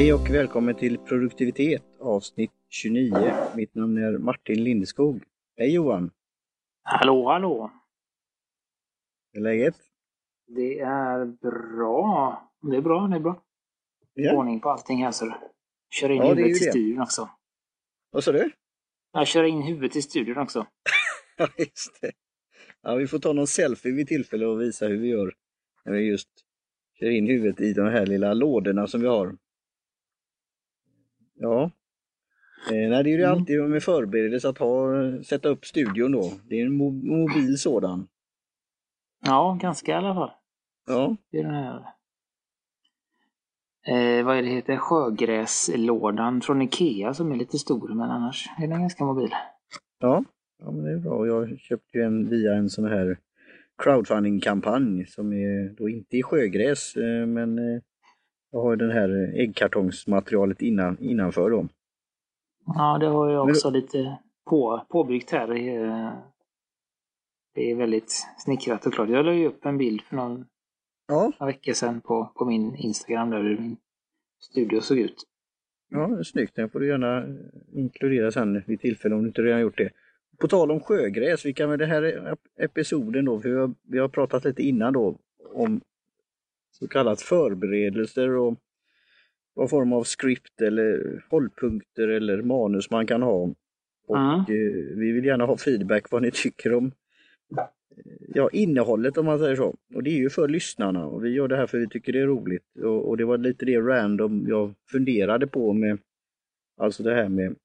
Hej och välkommen till produktivitet avsnitt 29. Mitt namn är Martin Lindeskog. Hej Johan! Hallå, hallå! Hur är läget? Det är bra. Det är bra, det är bra. Ja. Ordning på allting här så du. Kör in Ja, huvudet i studion också. Vad sa du? Jag kör in huvudet i studion också. Ja, just det. Ja, vi får ta någon selfie vid tillfälle och visa hur vi gör när vi just kör in huvudet i de här lilla lådorna som vi har. Ja. Eh, nej, det är ju Mm. alltid med förberedelse att ha, sätta upp studion då. Det är en mo- mobil sådan. Ja, ganska i alla fall. Ja, Det är den här. Eh, vad är det heter? Sjögräslådan från Ikea som är lite stor, men annars är den ganska mobil. ja. ja men det är bra. Jag köpte ju en via en sån här crowdfunding-kampanj som är då inte i sjögräs, eh, men eh, jag har den här äggkartongsmaterialet innan, innanför då. Ja, det har jag Men- också lite på, påbyggt här. Det är väldigt snickrat och klart. Jag la ju upp en bild för någon, Ja, några veckor sedan på, på min Instagram där hur min studio såg ut. Ja, snyggt. Den får du gärna inkludera sen vid tillfälle om du inte redan gjort det. På tal om sjögräs, vi kan väl det här ep- episoden då, för vi har, vi har pratat lite innan då om så kallat förberedelser och vad form av script eller hållpunkter eller manus man kan ha. Och Mm. eh, vi vill gärna ha feedback vad ni tycker om eh, ja, innehållet om man säger så. Och det är ju för lyssnarna och vi gör det här för vi tycker det är roligt. Och, och det var lite det random jag funderade på med alltså det här med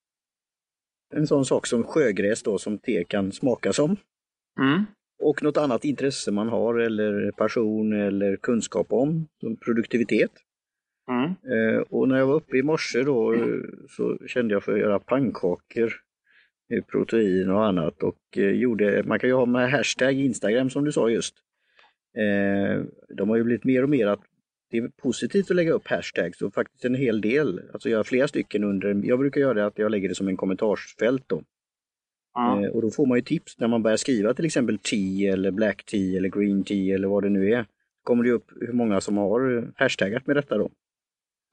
en sån sak som sjögräs då som te kan smaka som. Mm. Och något annat intresse man har eller passion eller kunskap om, som produktivitet. Mm. Eh, och när jag var uppe i morse då eh, så kände jag för att göra pannkakor med protein och annat och eh, gjorde, man kan ju ha med hashtag Instagram som du sa just. Eh, de har ju blivit mer och mer att det är positivt att lägga upp hashtags och faktiskt en hel del, alltså göra flera stycken under, jag brukar göra det att jag lägger det som en kommentarsfält då. Eh, och då får man ju tips när man börjar skriva till exempel tea eller black tea eller green tea eller vad det nu är. kommer det upp hur många som har hashtaggat med detta då.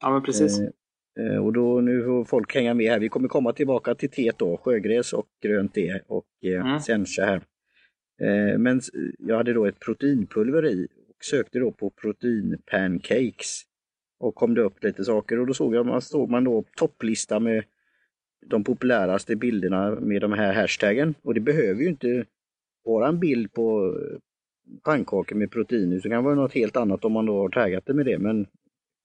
ja, men precis. Eh, eh, och då nu får folk hänga med här. Vi kommer komma tillbaka till teet då, sjögräs och grönt te och eh, Mm. sencha här. Eh, men jag hade då ett proteinpulver i och sökte då på proteinpancakes. Och kom det upp lite saker och då såg jag, man såg man då topplista med de populäraste bilderna med de här hashtaggen. Och det behöver ju inte vara en bild på eh, pannkakor med protein, utan det kan vara något helt annat om man då har taggat det med det. Men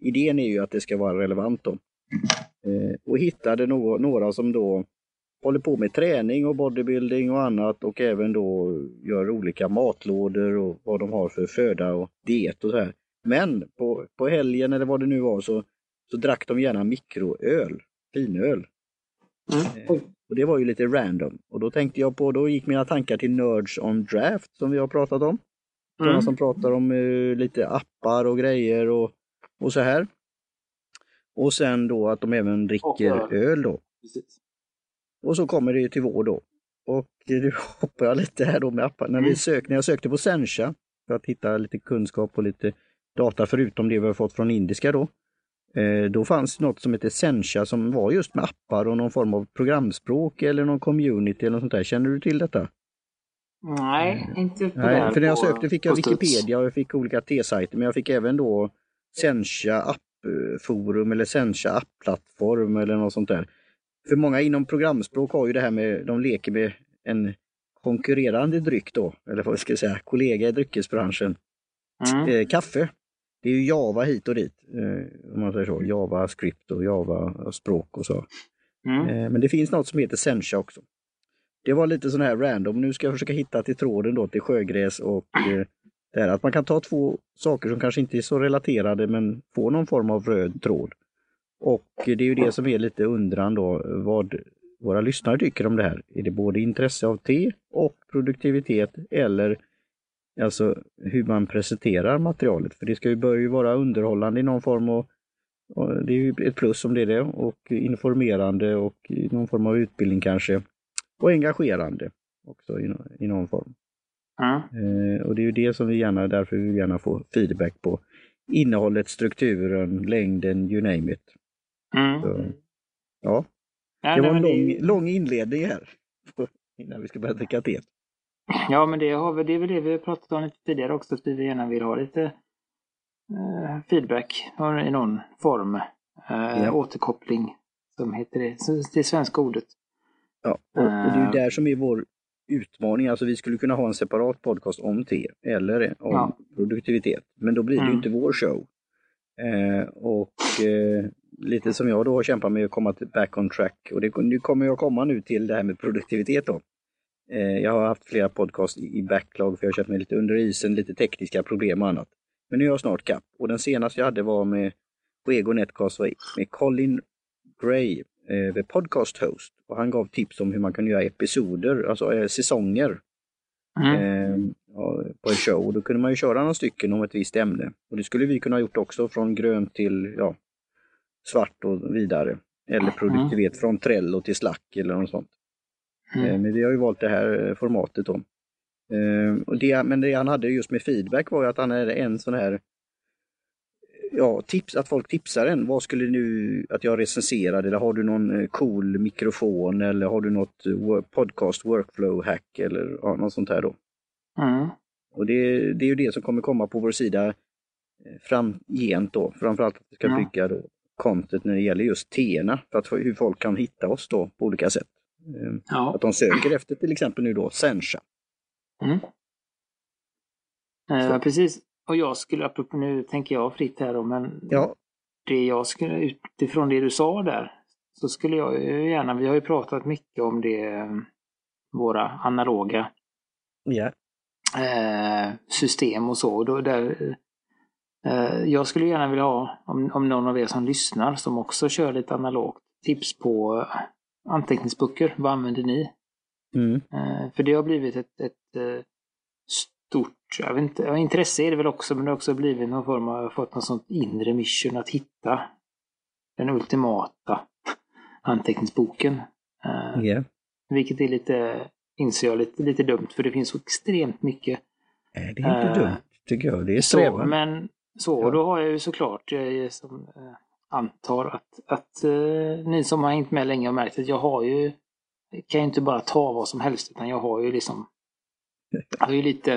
idén är ju att det ska vara relevant då. Eh, och hittade några som då håller på med träning och bodybuilding och annat och även då gör olika matlådor och vad de har för föda och diet och så här. Men på, på helgen eller vad det nu var så, så drack de gärna mikroöl, finöl. Mm. Oj. Och det var ju lite random. Och då tänkte jag på, då gick mina tankar till Nerds on Draft som vi har pratat om. Sådana Mm. som pratar om eh, lite appar och grejer och, och så här. Och sen då att de även dricker Och öl. då. Precis. Och så kommer det ju till vår då. Och nu hoppar jag lite här då med appar. När, vi Mm. sök, när jag sökte på Sencha för att hitta lite kunskap och lite data förutom det vi har fått från indiska då. Eh, då fanns något som heter Sencha som var just med appar och någon form av programspråk eller någon community eller något sånt där. Känner du till detta? Nej, inte på Nej, där för när jag sökte fick jag. Wikipedia och jag fick olika T-sajter men jag fick även då Sencha appforum eller Sencha appplattform eller något sånt där. För många inom programspråk har ju det här med, de leker med en konkurrerande dryck då, eller vad ska jag säga, kollega i dryckesbranschen. Mm. Eh, kaffe. Det är ju Java hit och dit, eh, om man säger så. Java script och Java språk och så. Mm. Eh, Men det finns något som heter Sencha också. Det var lite sån här random. Nu ska jag försöka hitta till tråden då till sjögräs och eh, det här att man kan ta två saker som kanske inte är så relaterade men få någon form av röd tråd. Och det är ju det som är lite undran då vad våra lyssnare tycker om det här. Är det både intresse av te och produktivitet eller alltså hur man presenterar materialet? För det ska ju börja ju vara underhållande i någon form och och det är ju ett plus om det är det och informerande och i någon form av utbildning kanske. Och engagerande också i, i någon form. Mm. Eh, och det är ju det som vi gärna, därför vi vill gärna få feedback på innehållet, strukturen, längden, you name it. Mm. Så, ja, Nej, det var en lång, det- lång inledning här. Innan vi ska börja dricka te. Ja, men det, har vi, det är väl det vi har pratat om lite tidigare också, att vi gärna vill ha lite eh, feedback i någon form. Eh, Ja. Återkoppling, som heter det, det svenska ordet. Ja, och, och det är ju Eh. där som är vår utmaning. Alltså vi skulle kunna ha en separat podcast om te eller om Ja. produktivitet. Men då blir det ju Mm. inte vår show. Eh, och eh, lite som jag då har kämpat med att komma till back on track. Och det, nu kommer jag komma nu till det här med produktivitet då. Eh, jag har haft flera podcast i, backlog för jag har känt mig lite under isen, lite tekniska problem och annat. Men nu är jag snart kapp. Och den senaste jag hade var med på Ego Netcast med Colin Gray, eh, podcast host. Och han gav tips om hur man kan göra episoder, alltså eh, säsonger Mm. eh, på en show. Och då kunde man ju köra några stycken om ett visst ämne. Och det skulle vi kunna ha gjort också från grönt till ja, svart och vidare. Eller produktivitet från Trello till Slack eller något sånt. Eh, Mm. Men vi har ju valt det här eh, formatet då. Eh, och det, men det han hade just med feedback var ju att han hade en sån här Ja, tips, att folk tipsar en. Vad skulle nu att jag recenserar eller har du någon eh, cool mikrofon eller har du något eh, podcast workflow hack eller ja, något sånt här då. Mm. Och det, det är ju det som kommer komma på vår sida eh, framgent då. Framförallt att vi ska Ja. bygga då content när det gäller just teerna för att hur folk kan hitta oss då på olika sätt. Eh, Ja. Att de söker efter till exempel nu då Sencha. Mm. Eh, precis. Och jag skulle, apropå nu tänker jag fritt här då, men Ja, det jag skulle, utifrån det du sa där, så skulle jag ju gärna, vi har ju pratat mycket om det, eh, våra analoga ja, eh, system och så. Och då, där, eh, jag skulle gärna vilja ha, om, om någon av er som lyssnar, som också kör lite analogt, tips på anteckningsböcker. Vad använder ni? mm, Eh, för det har blivit ett, ett eh, stort, jag vet inte, ja, intresse är det väl också, men det har också blivit någon form av, fått något sånt inre mission att hitta den ultimata anteckningsboken. Ja. Vilket är lite, inser jag, lite, lite dumt, för det finns så extremt mycket. Nej, det är inte Eh, dumt tycker jag. Det är Så, strävan. men så, och då har jag ju såklart, jag som eh, antar att, att eh, ni som har hängt med länge har märkt att jag har ju, kan ju inte bara ta vad som helst, utan jag har ju liksom, jag har ju lite,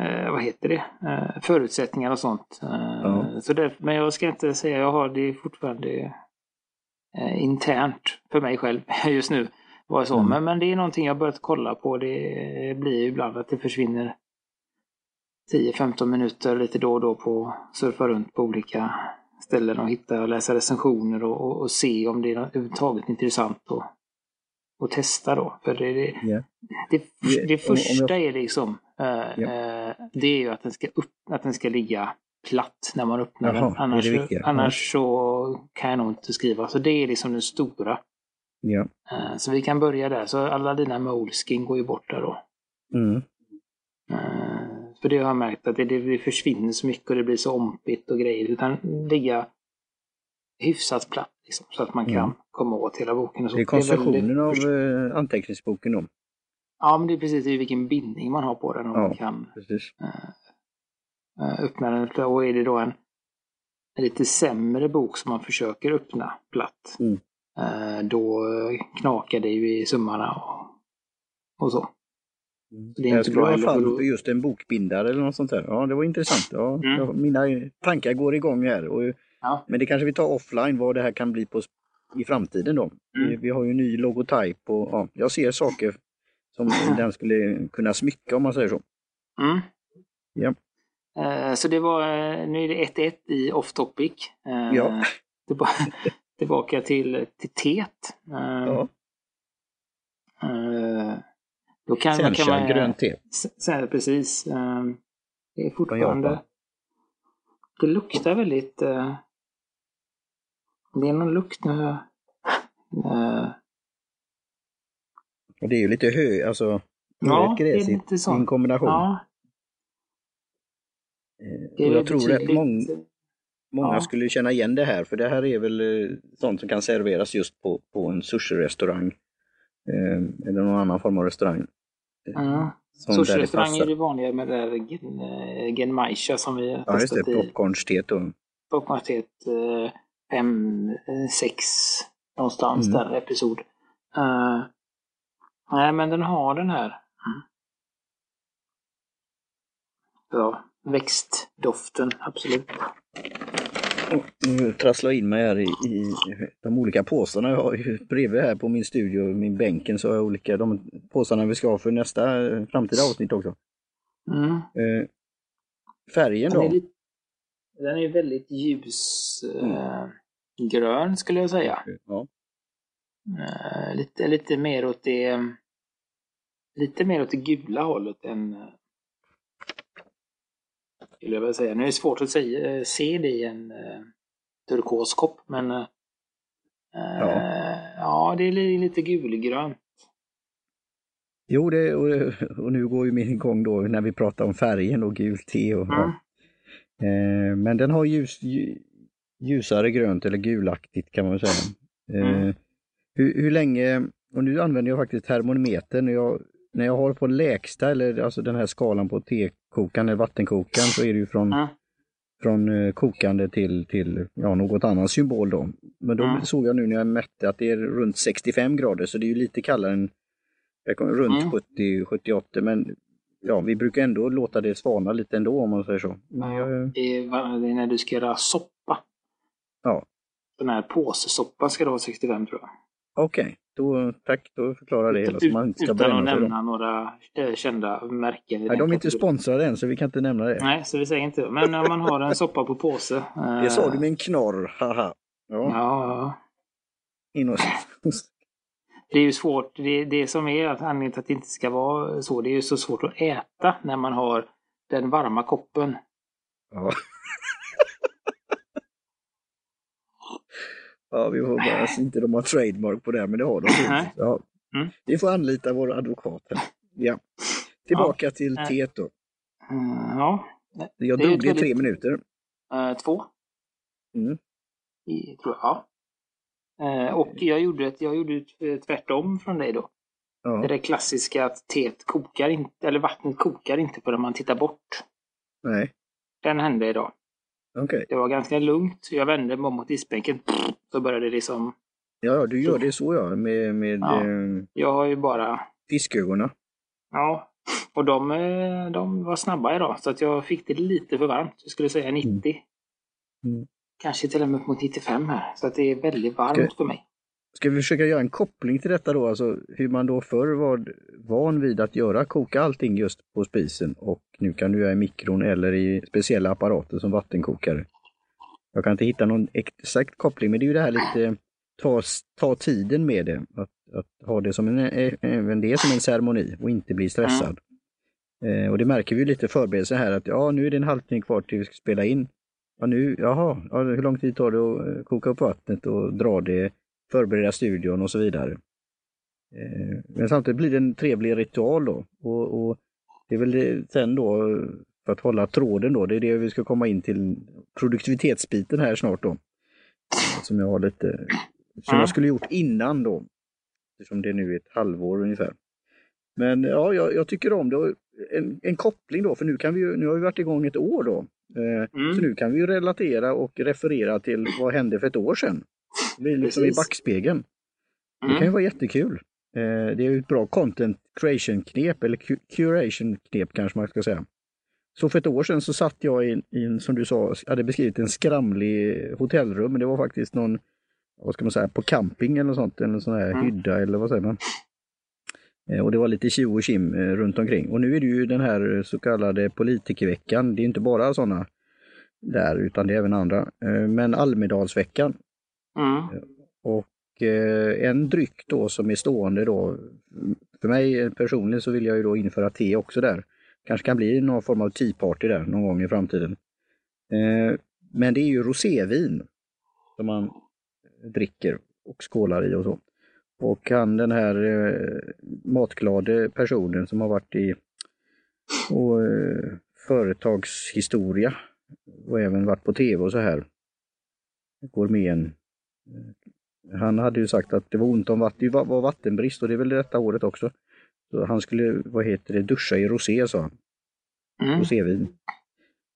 eh, vad heter det, eh, förutsättningar och sånt. Eh, Ja. så där, men jag ska inte säga, jag har det fortfarande eh, internt för mig själv just nu. Var så. Mm. Men, men det är någonting jag börjat kolla på. Det blir ju ibland att det försvinner 10-15 minuter lite då och då på surfa runt på olika ställen och hitta och läsa recensioner och, och, och se om det är överhuvudtaget intressant att, att testa då. För det, det, Ja. det, Det- första jag- är liksom eh, Ja. eh, det är ju att den ska, upp, att den ska ligga platt när man öppnar Jaha, den. Annars, annars så kan jag nog inte skriva. Så det är liksom den stora. Ja. Eh, så vi kan börja där. Så alla dina Moleskin går ju bort där då. Mm. Eh, För det har jag märkt att det, det försvinner så mycket och det blir så ompigt och grejer. Utan ligga hyfsat platt liksom, så att man kan Mm. komma åt hela boken. Och så. Det är konstruktionen av väldigt- eh, anteckningsboken då. Ja, men det är precis det är vilken bindning man har på den. Om Ja. man kan Precis. eh, öppna den. Och är det då en, en lite sämre bok som man försöker öppna platt. Mm. eh, Då knakar det ju i sömmarna och, och så. Så det är jag inte bra i för fall då- just en bokbindare eller något sånt där. Ja, det var intressant. Ja, Mm. jag, mina tankar går igång här. Och, Ja. Men det kanske vi tar offline vad det här kan bli på, i framtiden då. Vi, Mm. vi har ju ny logotyp och ja, jag ser saker som den skulle kunna smycka om man säger så. Mm. Ja. Eh, Så det var, eh, nu är det 1-1 i off topic. Eh, Ja. tillba- Tillbaka till, till teet. Eh, Ja. Eh, Då kan, man- kan man... grönt te. S- Så här, precis. eh, Det är fortfarande... Det luktar väldigt... eh, Det är någon lukt nu. eh, Och det är ju lite hö, alltså Ja, rätt det är lite i sånt. en kombination. Ja, Eh, det och är jag tror att betydligt- många, Ja. skulle känna igen det här, för det här är väl eh, sånt som kan serveras just på, på en sushi-restaurang. Eh, eller någon annan form av restaurang. Eh, Mm. Som där det Sushi-restaurang är passar. det vanliga med det där gen, eh, genmaisha som vi har Ja, just det. eh, fem, eh, sex någonstans Mm. där episod. Eh, nej, men den har den här mm. ja, växtdoften, absolut. Nu trasslar jag in mig här i, i de olika påsarna jag har ju bredvid här på min studio, min bänken, så har jag olika de påsarna vi ska ha för nästa eh, framtida avsnitt också. Mm. Eh, färgen Den, är då? lite, den är väldigt ljus eh, grön skulle jag säga. Ja. Eh, lite, lite mer åt det lite mer åt det gula hållet än skulle jag vilja säga. Nu är det svårt att säga, eh, se det i en eh, turkoskopp men eh, Ja. ja, det är li- lite gulgrönt. Jo, det, och, och nu går ju min gång då när vi pratar om färgen och gult te. Och, Mm. eh, men den har ljus, lju- ljusare grönt eller gulaktigt kan man säga. Eh, Mm. hur, hur länge, och nu använder jag faktiskt termometern, när jag, när jag har på lägsta eller alltså den här skalan på tekokaren eller vattenkokaren så är det ju från, Mm. från eh, kokande till, till ja, något annan symbol då. Men då Mm. såg jag nu när jag mätte att det är runt 65 grader så det är ju lite kallare än runt Mm. 70-78 men ja, vi brukar ändå låta det svalna lite ändå om man säger så. Men jag, Det, är, när du ska göra soppa. Ja. Den här påsesoppa ska det vara 65 tror jag. Okej, då, tack, då förklarar det hela så man inte ska Utan att nämna några eh, kända märken. Nej, de är inte sponsrade än så vi kan inte nämna det. Nej, så vi säger inte. Men om man har en soppa på påse. eh, Det sa du med en knorr, haha. Ja, Ja, ja. in och... Det är ju svårt. Det, det som är att anledningen till att det inte ska vara så, det är ju så svårt att äta när man har den varma koppen. Ja. ja, vi får bara se inte de har trademark på det, men det har de. Ja. Mm. Vi får anlita vår advokat här. Ja. Tillbaka till Eh. teet då. Mm, ja, Jag det drog det i tre minuter. eh, två. Mm. I, tror jag. Ja. Eh, och jag gjorde, ett, jag gjorde ett, eh, tvärtom från dig då. Det är Ja, det klassiska att teet kokar inte, eller vattnet kokar inte förrän man tittar bort. nej, Den hände idag. Okej. Det var ganska lugnt. Jag vände mig om mot isbänken. Så började det liksom... Ja, du gör det så ja, med, med Ja. eh, Jag har ju bara... fiskögonen. Ja. Och de, eh, de var snabba idag. Så att jag fick det lite för varmt. Jag skulle säga 90. Mm. Kanske till och med upp mot 95 här. Så att det är väldigt varmt Okej. för mig. Ska vi försöka göra en koppling till detta då, alltså hur man då förr var van vid att göra, koka allting just på spisen och nu kan du göra i mikron eller i speciella apparater som vattenkokare. Jag kan inte hitta någon exakt koppling, men det är ju det här lite, ta, ta tiden med det, att, att ha det som en, även det som en ceremoni och inte bli stressad. Eh, och det märker vi lite förberedelse här att ja, nu är det en halvtimme kvar till vi ska spela in. Ja, nu, jaha, ja, hur lång tid tar det att eh, koka upp vattnet och dra det förbereda studion och så vidare. Eh, Men samtidigt blir det en trevlig ritual då. Och, och det är väl det, sen då, för att hålla tråden då, det är det vi ska komma in till produktivitetsbiten här snart då. Som jag har lite, som jag skulle gjort innan då. Eftersom det nu är ett halvår ungefär. Men ja, jag, jag tycker om det. En, en koppling då, för nu, kan vi ju, nu har vi varit igång ett år då. Eh, Mm. Så nu kan vi relatera och referera till vad hände för ett år sedan. Det blir liksom i Precis. backspegeln. Det kan ju Mm. vara jättekul. Eh, det är ju ett bra content creation-knep, eller cu- curation-knep kanske man ska säga. Så för ett år sedan så satt jag i, i en, som du sa, hade beskrivit en skramlig hotellrum. Men det var faktiskt någon, vad ska man säga, på camping eller något sånt, en sån här Mm. hydda eller vad säger man. Eh, Och det var lite tjo och kim eh, runt omkring. Och nu är det ju den här så kallade politikerveckan. Det är inte bara sådana där, utan det är även andra. Men Almedalsveckan Mm. Eh, och eh, en dryck då som är stående då, mm, för mig personligen så vill jag ju då införa te också där. Kanske kan bli någon form av tea party där någon gång i framtiden. Eh, men det är ju rosévin som man eh, dricker och skålar i och så. Och han den här eh, matglade personen som har varit i och, eh, företagshistoria och även varit på tv och så här. Gourmeten han hade ju sagt att det var ont om vatten, det var vattenbrist och det är väl detta året också. Så han skulle, vad heter det, duscha i rosé sa han. Mm. Rosévin.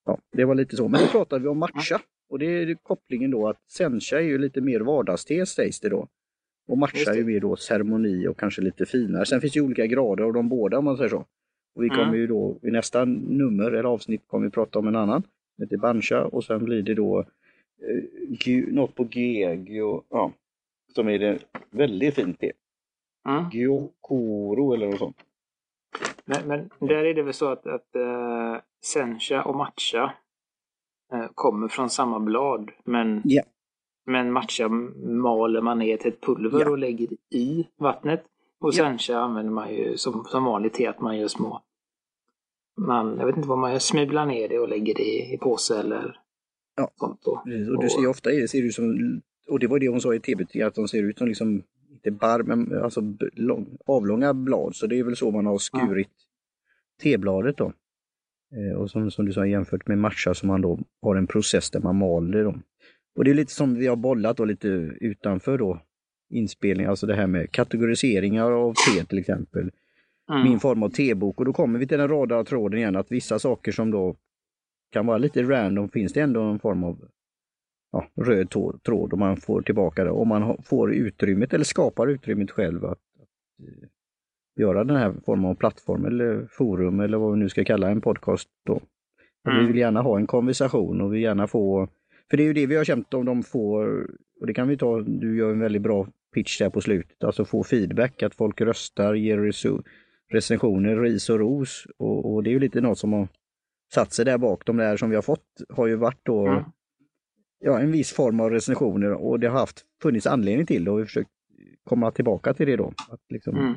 Ja, det var lite så. Men nu pratar vi om matcha. Och det är kopplingen då att sencha är ju lite mer vardagste sägs det då. Och matcha är ju mer då ceremoni och kanske lite finare. Sen finns det ju olika grader av de båda om man säger så. Och vi kommer mm. ju då i nästa nummer eller avsnitt kommer vi prata om en annan. Det heter Bancha och sen blir det då eh, något på G, Gyo, ja, som är det väldigt fint te. Mm. Gyokoro eller något sånt. Men, men där är det väl så att, att uh, sencha och matcha uh, kommer från samma blad. Men, yeah. men matcha maler man ner till ett pulver yeah. och lägger i vattnet. Och yeah. sencha använder man ju som, som vanligt te att man gör små man, jag vet inte vad man gör, smular ner det och lägger det i påse eller ja. Då. Och du ser ofta det ser ut som, och det var det hon sa i tv, att de ser ut som liksom, inte bar, men alltså lång, avlånga blad. Så det är väl så man har skurit ja. tebladet då. Eh, och som, som du sa jämfört med matcha som man då har en process där man maler dem. Och det är lite som vi har bollat då lite utanför då inspelning, alltså det här med kategoriseringar av te till exempel mm. min form av tebok. Och då kommer vi till den röda tråden igen, att vissa saker som då kan vara lite random finns det ändå en form av ja, röd tråd och man får tillbaka det. Om man får utrymmet eller skapar utrymmet själv att, att eh, göra den här formen av plattform eller forum eller vad vi nu ska kalla en podcast då. Mm. Vi vill gärna ha en konversation och vi gärna få, för det är ju det vi har känt om de får, och det kan vi ta, du gör en väldigt bra pitch där på slutet, alltså få feedback, att folk röstar, ger recensioner, ris och ros. Och, och, det är ju lite något som har satt sig där bak. De där som vi har fått har ju varit då mm. ja, en viss form av recensioner och det har haft funnits anledning till det och vi har försökt komma tillbaka till det då. Att liksom, mm.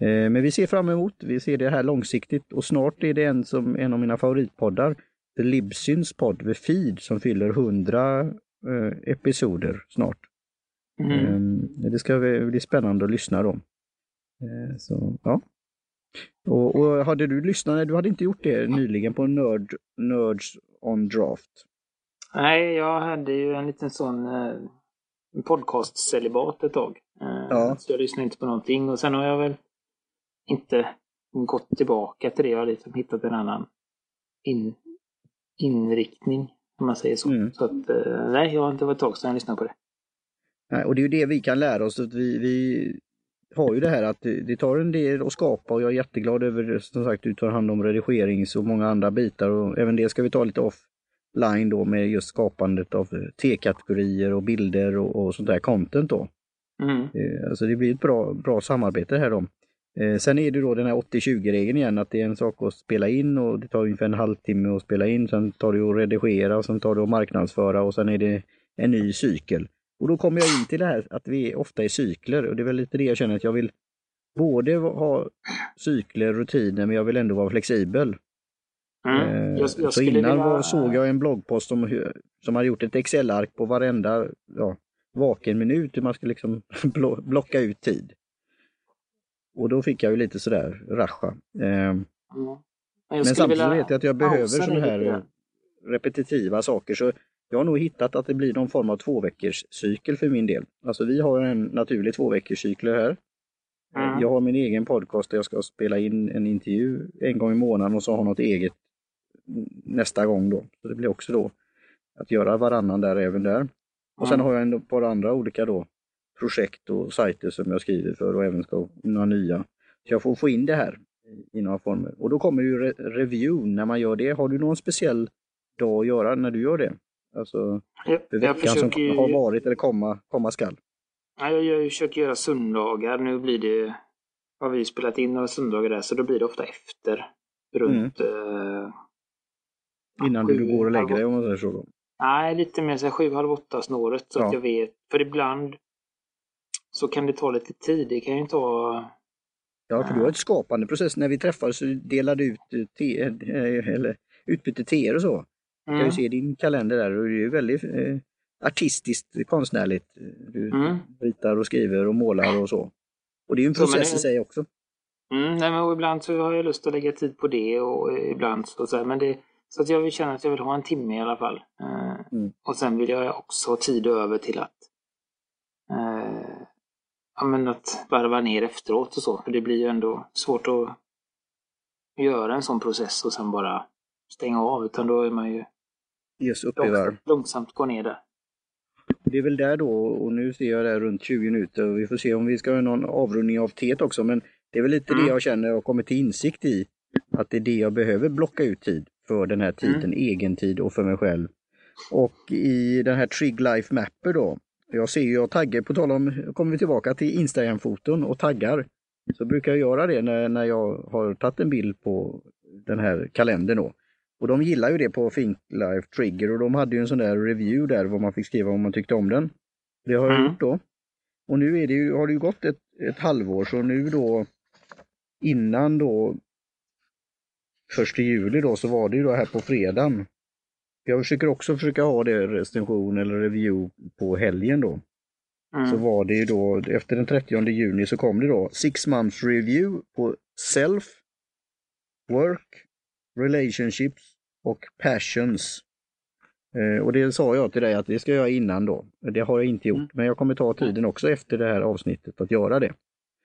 eh, men vi ser fram emot, vi ser det här långsiktigt och snart är det en som en av mina favoritpoddar, The Libsyns podd The Feed som fyller 100 eh, episoder snart. Mm. Eh, det ska bli spännande att lyssna då. Eh, så, ja. Och, och, hade du lyssnat, du hade inte gjort det nyligen på Nerd, Nerds on Draft? Nej, jag hade ju en liten sån eh, podcast-celibat ett tag. Eh, ja. Så jag lyssnade inte på någonting och sen har jag väl inte gått tillbaka till det. Jag har liksom hittat en annan in, inriktning, om man säger så. Mm. Så att, eh, nej, jag har inte varit ett tag sedan jag lyssnade på det. Nej, och det är ju det vi kan lära oss. Att vi, vi har ju det här att det tar en del att skapa och jag är jätteglad över som sagt du tar hand om redigerings och många andra bitar och även det ska vi ta lite offline då med just skapandet av T-kategorier och bilder och, och sånt där content då. Mm. Eh, alltså det blir ett bra, bra samarbete här då. Eh, sen är det då den här 80-20-regeln igen, att det är en sak att spela in och det tar ungefär en halvtimme att spela in, sen tar det att redigera och sen tar det att marknadsföra och sen är det en ny cykel. Och då kommer jag in till det här att vi ofta är cykler och det är väl lite det jag känner att jag vill både ha cykler, rutiner, men jag vill ändå vara flexibel. Mm. Eh, jag, jag så innan vilja... såg jag en bloggpost som, som hade gjort ett Excel-ark på varenda ja, vaken minut, hur man ska liksom blocka ut tid. Och då fick jag ju lite sådär rascha. Eh, mm. Men samtidigt vet jag att jag behöver sådana här repetitiva saker. Så jag har nog hittat att det blir någon form av två veckors cykel för min del. Alltså vi har en naturlig två veckors cykel här. Mm. Jag har min egen podcast där jag ska spela in en intervju en gång i månaden och så ha något eget nästa gång då. Så det blir också då att göra varannan där även där. Och sen har jag ett par andra olika då projekt och sajter som jag skriver för och även ska några nya. Så jag får få in det här i några former. Och då kommer ju re review när man gör det. Har du någon speciell dag att göra när du gör det? Alltså för veckan försöker... som har varit eller komma, komma skall. Ja, jag, jag försöker göra söndagar. Nu blir det, har vi spelat in några söndagar där, så då blir det ofta efter. Runt... Mm. Eh, Innan sju, du går och lägger dig om man säger så? Nej, lite mer så sju, halv åtta snåret så ja. att jag vet. För ibland så kan det ta lite tid. Det kan ju ta... Ja, för du har ett skapande process. När vi träffades så delade ut te, eh, eller utbytte teer och så. Mm. kan ju se din kalender där och det är väldigt eh, artistiskt konstnärligt. Du mm. ritar och skriver och målar och så. Och det är ju en process det... i sig också. Mm, nej, men ibland så har jag lust att lägga tid på det och ibland så, så här, men det, så att jag vill känna att jag vill ha en timme i alla fall. Eh, mm. Och sen vill jag också ha tid över till att eh, ja, men att varva ner efteråt och så. För det blir ju ändå svårt att göra en sån process och sen bara stänga av. Utan då är man ju Just upp i varv. Långsamt gå ner där. Det är väl där då, och nu ser jag där runt 20 minuter och vi får se om vi ska ha någon avrundning av teet också. Men det är väl lite mm. det jag känner och kommit till insikt i. Att det är det jag behöver blocka ut tid för den här tiden, mm. egen tid och för mig själv. Och i den här Trig Life Mapper då, jag ser ju, jag taggar, på tal om, kommer vi tillbaka till Instagram-foton och taggar. Så brukar jag göra det när, när jag har tagit en bild på den här kalendern då. Och de gillar ju det på Think Life Trigger och de hade ju en sån där review där vad man fick skriva om man tyckte om den. Det har jag mm. gjort då. Och nu är det ju, har det ju gått ett, ett halvår så nu då innan då första juli då så var det ju då här på fredagen. Jag försöker också försöka ha det recension eller review på helgen då. Mm. Så var det ju då efter den 30 juni så kom det då Six months review på Self, Work, Relationships och Passions. Eh, och det sa jag till dig att det ska jag göra innan då. Det har jag inte gjort, mm. men jag kommer ta tiden också efter det här avsnittet att göra det.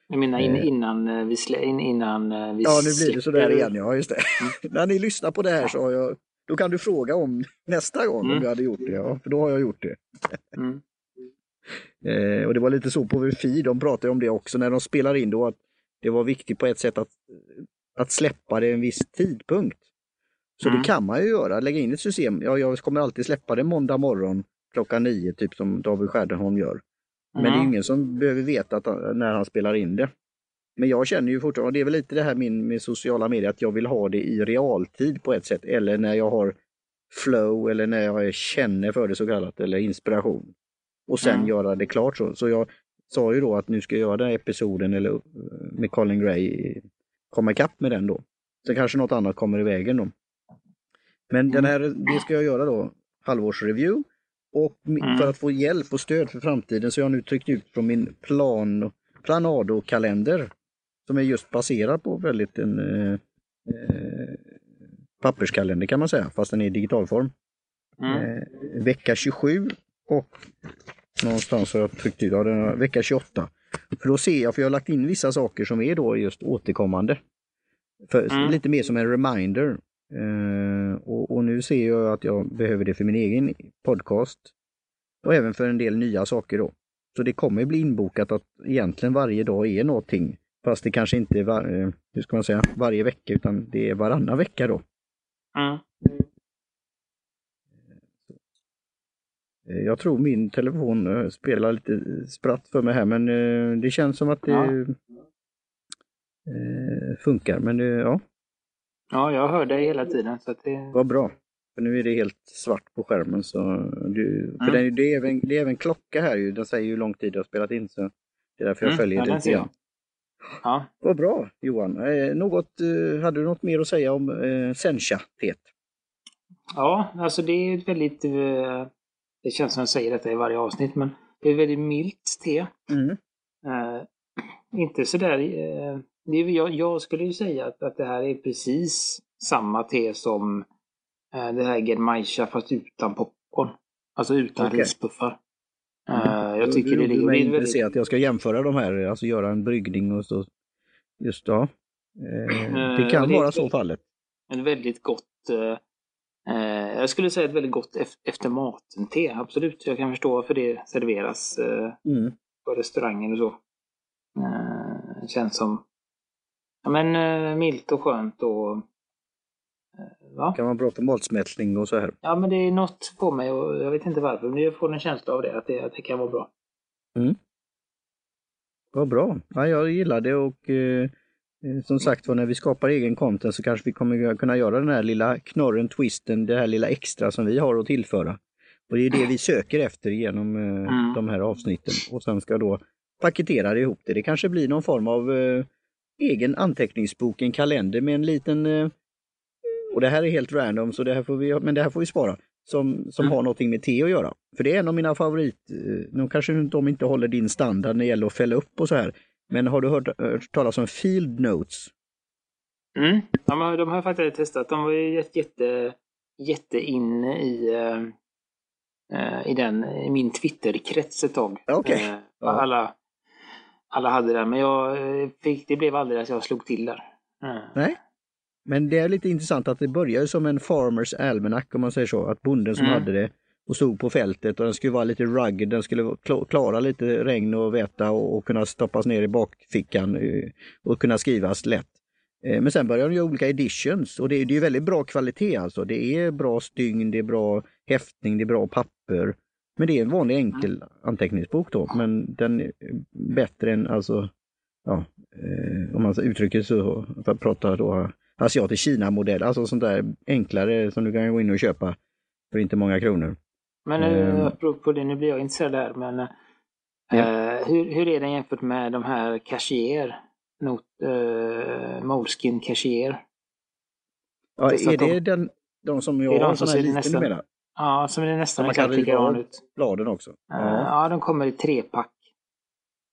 Jag menar in, eh. innan eh, vi, slä, in, innan vi Ja, nu blir det sådär igen, ja just det. Mm. När ni lyssnar på det här så har jag, då kan du fråga om nästa gång mm. om jag hade gjort det, ja, för då har jag gjort det. Mm. eh, och det var lite så på Wifi, de pratade om det också när de spelar in då, att det var viktigt på ett sätt att, att släppa det en viss tidpunkt. Så mm. det kan man ju göra, lägga in ett system. Ja, jag kommer alltid släppa det måndag morgon klockan nio, typ som David Stjärdenholm gör. Men mm. det är ingen som behöver veta att, när han spelar in det. Men jag känner ju fortfarande, och det är väl lite det här min, med sociala medier, att jag vill ha det i realtid på ett sätt. Eller när jag har flow eller när jag känner för det så kallat, eller inspiration. Och sen mm. göra det klart så. Så jag sa ju då att nu ska jag göra den här episoden eller, med Colin Gray, komma ikapp med den då. Sen kanske något annat kommer i vägen då. Men den här, det ska jag göra då, halvårsreview. Och mm. för att få hjälp och stöd för framtiden så har jag nu tryckt ut från min plan, Planado-kalender. Som är just baserad på väldigt en eh, eh, papperskalender kan man säga, fast den är i digitalform. Mm. Eh, vecka 27 och någonstans har jag tryckt ut, ja, den, vecka 28. För då ser jag, för jag har lagt in vissa saker som är då just återkommande. För, mm. Lite mer som en reminder. Uh, och, och, nu ser jag att jag behöver det för min egen podcast. Och även för en del nya saker då. Så det kommer bli inbokat att egentligen varje dag är någonting. Fast det kanske inte är var, uh, hur ska man säga, varje vecka utan det är varannan vecka då. Mm. Jag tror min telefon spelar lite spratt för mig här men det känns som att det ja. funkar. Men ja, Ja, jag hör dig hela tiden. Så det... Vad bra. För nu är det helt svart på skärmen. Så du... För mm. det, är även, det är även klocka här ju. Den säger hur lång tid du har spelat in. Så det är därför jag mm, följer ja, lite grann. Ja. Vad bra Johan. Eh, något, eh, hade du något mer att säga om eh, Sencha-teet? Ja, alltså det är ett väldigt... Eh, det känns som jag säger detta i varje avsnitt, men det är ett väldigt milt te. Mm. Eh, inte sådär eh, det, jag, jag skulle ju säga att, att det här är precis samma te som eh, det här Genmaisha fast utan popcorn. Alltså utan okay. rispuffar. Mm. Uh, jag tycker du, det ligger... Du är intresserad att jag ska jämföra de här, alltså göra en bryggning och så. Just ja. Eh, det kan uh, vara så fallet. Ett väldigt gott jag skulle säga ett väldigt gott efter maten-te, absolut. Jag kan förstå varför det serveras mm. på restaurangen och så. känns som Ja, men eh, milt och skönt och... Eh, va? Kan man prata matsmältning och så här? Ja, men det är något på mig och jag vet inte varför, men jag får en känsla av det, att det, att det kan vara bra. Mm. Vad bra. Ja, jag gillar det och eh, eh som sagt var när vi skapar egen content så kanske vi kommer kunna göra den här lilla knorren, twisten, det här lilla extra som vi har att tillföra. Och det är det vi söker efter genom eh, mm. de här avsnitten och sen ska då paketera ihop det. Det kanske blir någon form av eh, egen anteckningsbok, en kalender med en liten, eh, och det här är helt random, så det här får vi, men det här får vi spara, som, som mm. har någonting med te att göra. För det är en av mina favorit, eh, nu kanske de inte håller din standard när det gäller att fälla upp och så här, men har du hört, hört talas om Field Notes? Mm. Ja, de har jag faktiskt testat. De var ju jätte, jätte inne i, uh, i, den, i min Twitterkrets ett tag. Okay. Uh. Alla alla hade den, men jag eh, fick, det blev aldrig att jag slog till där. Mm. Nej. Men det är lite intressant att det började som en Farmers Almanac om man säger så, att bonden som Mm. hade det och stod på fältet och den skulle vara lite rugged, den skulle kla- klara lite regn och väta och, och kunna stoppas ner i bakfickan eh, och kunna skrivas lätt. Eh, Men sen började de göra olika editions och det, är- det är väldigt bra kvalitet alltså. Det är bra stygn, det är bra häftning, det är bra papper. Men det är en vanlig enkel anteckningsbok då, men den är bättre än alltså, ja, eh, om man uttrycker så, för att prata då asiatisk Kina-modell, alltså sånt där enklare som du kan gå in och köpa för inte många kronor. Men Ehm. uh, apropå det, nu blir jag intresserad där, men eh, Ja. hur, hur är den jämfört med de här Cashier? Not, uh, Moleskin Cashier? Ja, är är det den, de som jag är de har, som ser liten nästan- numera? Ja, som är nästan man kan riva av. ut. Bladen också? Eh, Ja, ja, de kommer i trepack.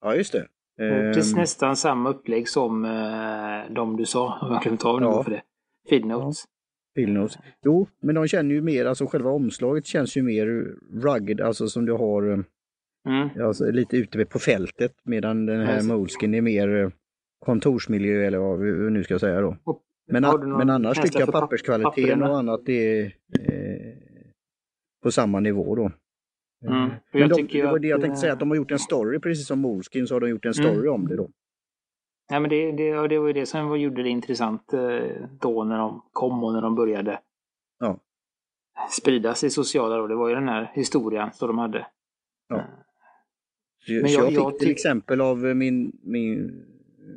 ja just det. Precis nästan samma upplägg som uh, de du sa, om jag glömt av Ja. för det. Feednotes. Pilnos. Jo, men de känner ju mer, alltså själva omslaget känns ju mer rugged, alltså som du har eh, Mm. alltså, lite ute på fältet medan den här. Moleskin är mer kontorsmiljö eller vad vi nu ska säga då. Men, har men annars tycker jag papperskvaliteten och annat är på samma nivå då. Eh, Mm. För Men jag de, det var det jag tänkte säga, eh, att de har gjort en story precis som Moleskin så har de gjort en story Mm. om det då. Nej, men det, det, det var ju det som gjorde det intressant eh, då när de kom och när de började Ja. spridas i sociala då. Det var ju den här historien som de hade. Ja. Eh, Men jag- jag, fick jag till exempel av eh, min, min,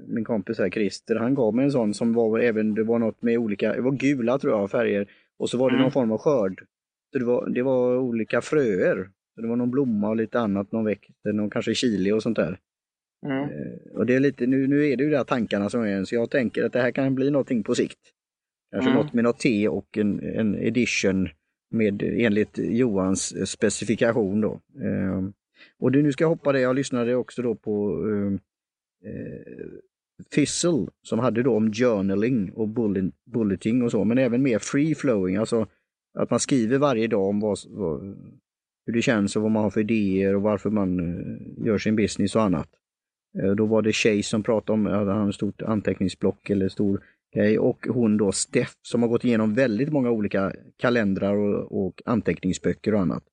min kompis här Christer, han gav mig en sån som var även, det var något med olika, det var gula tror jag färger och så var det Mm. någon form av skörd. Så det var, det var olika fröer. Så det var någon blomma och lite annat, någon växt, någon kanske chili och sånt där. Mm. Eh, Och det är lite, nu, nu är det ju de här tankarna som är så jag tänker att det här kan bli någonting på sikt. Kanske Mm. något med något te och en, en edition med enligt Johans specifikation då. Eh, och det, nu ska jag hoppa det, jag lyssnade också då på eh, eh, Fizzle som hade då om journaling och bullet, bulleting och så, men även mer free flowing, alltså att man skriver varje dag om vad, vad, hur det känns och vad man har för idéer och varför man eh, gör sin business och annat. Eh, Då var det Chase som pratade om att han stort anteckningsblock eller stor grej och hon då Steff som har gått igenom väldigt många olika kalendrar och, och anteckningsböcker och annat.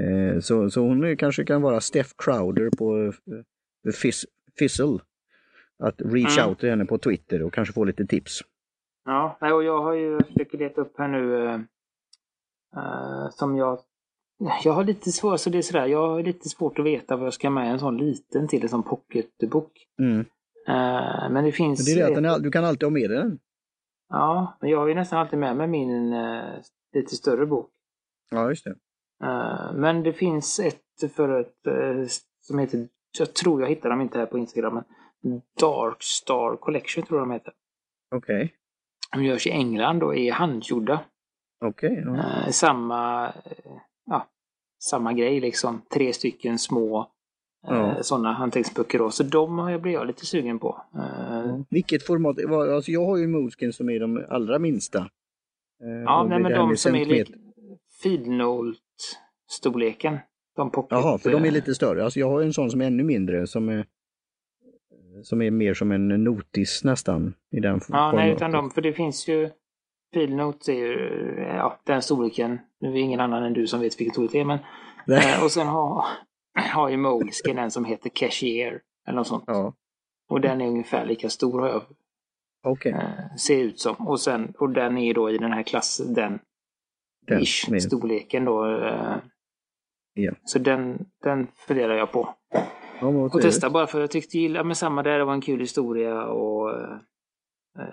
Eh, Så, så hon kanske kan vara Steff Crowder på Fizz- Fizzle. Att reach Mm. out till henne på Twitter och kanske få lite tips. Ja, och jag har ju försökt leta upp här nu eh, som jag jag har lite svårt, så det är sådär, jag har lite svårt att veta vad jag ska med en sån liten till, en sån pocketbok. Mm. Eh, men det Men finns... det är det att är, du kan alltid ha med dig den. Ja, men jag har ju nästan alltid med mig min eh, lite större bok. Ja, just det. Men det finns ett för ett som heter, jag tror jag hittar dem inte här på Instagram, men Dark Star Collection tror jag de heter. Okej. De görs i England och är handgjorda. Okej. ja. Eh, samma, eh, ja, samma grej liksom. Tre stycken små eh, Ja. sådana anteckningsböcker då. Så de har jag- blir jag lite sugen på. Vilket format? Alltså jag har ju Moleskin som är de allra minsta. Ja, nej, men de som är Feednote-storleken. De pocket, Jaha, för de är lite större. Alltså jag har en sån som är ännu mindre som är som är mer som en notis nästan. I den Ja, nej, formatet. utan de, för det finns ju Feednote är ju ja, den storleken. Nu är det ingen annan än du som vet vilken storlek det är, men eh, och sen har, har ju Moleskin en som heter Cashier eller något sånt. Ja, Och den är ungefär lika stor har jag okej. eh, ser ut som. Och, sen, och den är då i den här klassen, den, Den ish, storleken då. Eh, Ja. Så den, den funderar jag på. Ja, Och testa bara för jag tyckte gilla med samma där, det var en kul historia och eh,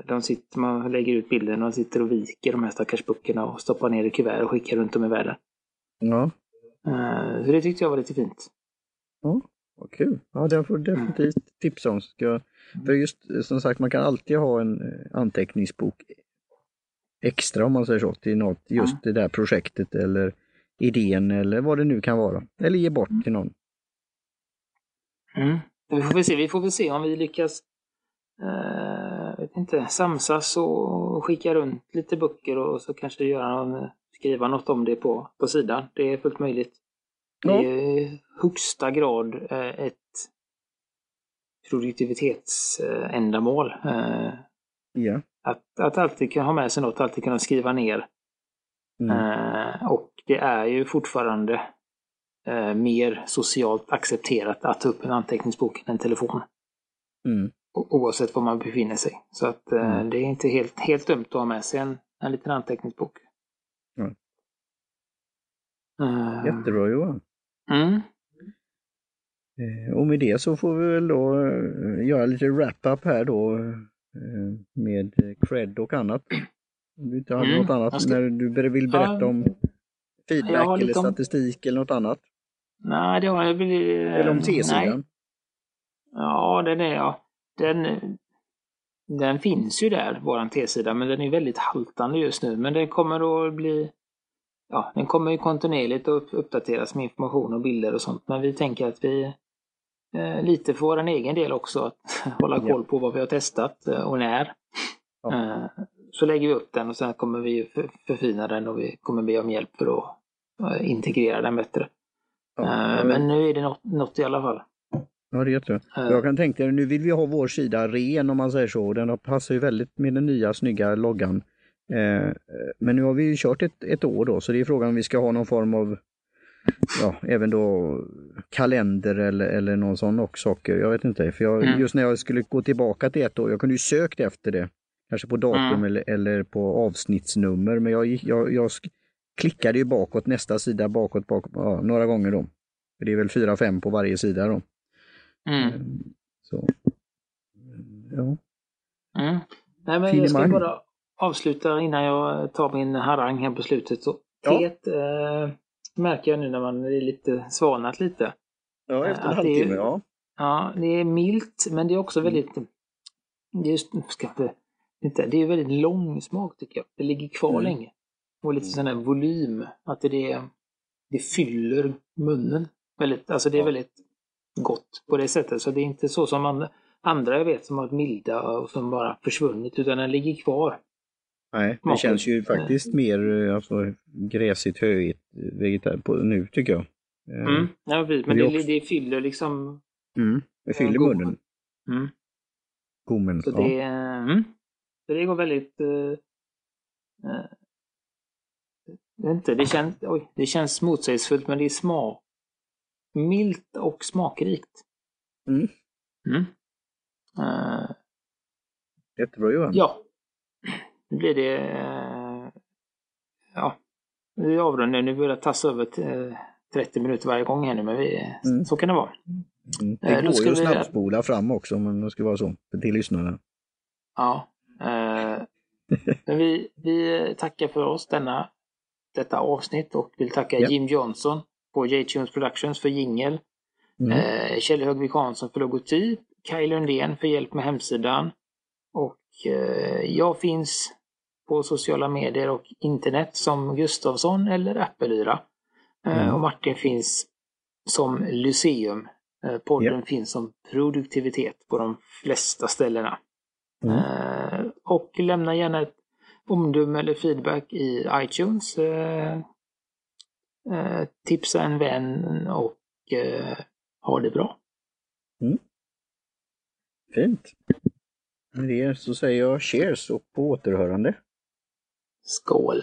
de sitter, man lägger ut bilden och sitter och viker de här stackars böckerna och stoppar ner i kuvert och skickar runt om i världen. Ja, Eh, Så det tyckte jag var lite fint. vad kul. Ja, den får du definitivt tipsa om. Ska, Mm. för just eh, som sagt, man kan alltid ha en eh, anteckningsbok extra om man säger så, till något, just det där projektet eller idén eller vad det nu kan vara. Eller ge bort till någon. Mm. Vi får väl se, vi får väl se om vi lyckas eh, inte, samsas och skicka runt lite böcker och så kanske göra någon, skriva något om det på, på sidan. Det är fullt möjligt. Det är i högsta grad eh, ett produktivitetsändamål. Eh, Ja. Att, att alltid kunna ha med sig något, alltid kunna skriva ner. Mm. Eh, och det är ju fortfarande mer socialt accepterat att ta upp en anteckningsbok än en telefon. Mm. Oavsett var man befinner sig. Så att eh, Mm. det är inte helt, helt dumt att ha med sig en, en liten anteckningsbok. Eh, Jättebra Johan. Mm. Eh, Och med det så får vi väl då göra lite wrap-up här då med cred och annat. Om du inte hade Mm, något annat jag ska- när du vill berätta Ja, om jag feedback har eller om- statistik eller något annat. Nej, det har jag väl... Eller om. T-sidan. Ja, den är ja. Den, den finns ju där, våran T-sida, men den är väldigt haltande just nu. Men den kommer att bli... Ja, den kommer ju kontinuerligt att upp- uppdateras med information och bilder och sånt. Men vi tänker att vi eh, lite för vår egen del också att hålla koll på vad vi har testat eh, och när. Ja. Eh, så lägger vi upp den och sen kommer vi för, förfina den och vi kommer be om hjälp för att eh, integrera den bättre. Ja, Eh, men nu är det något, något i alla fall. Ja, det är jättebra. Eh, Jag kan tänka dig, nu vill vi ha vår sida ren om man säger så. Den passar ju väldigt med den nya snygga loggan. Eh, Men nu har vi ju kört ett, ett år då, så det är frågan om vi ska ha någon form av, ja, även då kalender eller, eller någon sån och saker. Jag vet inte, för jag, Mm. just när jag skulle gå tillbaka till ett år, jag kunde ju sökt efter det. Kanske på datum Mm. eller, eller på avsnittsnummer, men jag, jag, jag klickade ju bakåt, nästa sida bakåt, bakåt ja, några gånger då. Det är väl fyra, fem på varje sida då. Mm. Eh, Så. Ja. Mm. Nej, men jag ska bara avsluta innan jag tar min harang här på slutet. Så Ja. teet eh, märker jag nu när man är lite svalnat lite. Ja, efter en Att det är- halvtimme, ja. Ja, det är milt, men det är också Mm. väldigt... Det är, ska inte, inte, det är väldigt lång smak tycker jag. Det ligger kvar Mm. länge. Och lite sån här volym. Att det, det fyller munnen. Väldigt, alltså det är Ja. väldigt gott på det sättet. Så det är inte så som man, andra jag vet som har varit milda och som bara försvunnit. Utan den ligger kvar. Nej, det känns ju faktiskt mer eh, alltså, gräsigt, höjigt vegetar på nu tycker jag. Eh, Mm. Ja, precis. Men det det, det fyller liksom... Mm. Det fyller gommen. munnen. Mm. Gommen. Så Ja. det, mm. så det går väldigt... vet inte, det, känns, oj, det känns motsägelsefullt men det är smak, milt och smakrikt. Mm. Mm. Eh, Jättebra Johan. ja, nu blir det... eh, ja, vi avrundar. Nu börjar tassa över till, eh, 30 minuter varje gång här nu, men vi, Mm. så kan det vara. Mm. Det går ska ju att vi- snabbspola fram också men det ska vara så för till lyssnarna. Ja. Eh, men vi, vi tackar för oss denna, detta avsnitt och vill tacka Ja. Jim Johnson på J-Tunes Productions för jingel. Mm. Eh, Kjell Högvik Hansson för logotyp. Kaj Lundén för hjälp med hemsidan. Och eh, jag finns på sociala medier och internet som Gustavsson eller Appelyra. Eh, Mm. Och Martin finns som Lyceum. Eh, podden Ja. finns som produktivitet på de flesta ställena. Mm. Eh, och lämna gärna ett omdöme eller feedback i iTunes. Eh, tipsa en vän och eh, ha det bra. Fint. Med det så säger jag cheers och på återhörande. Skål!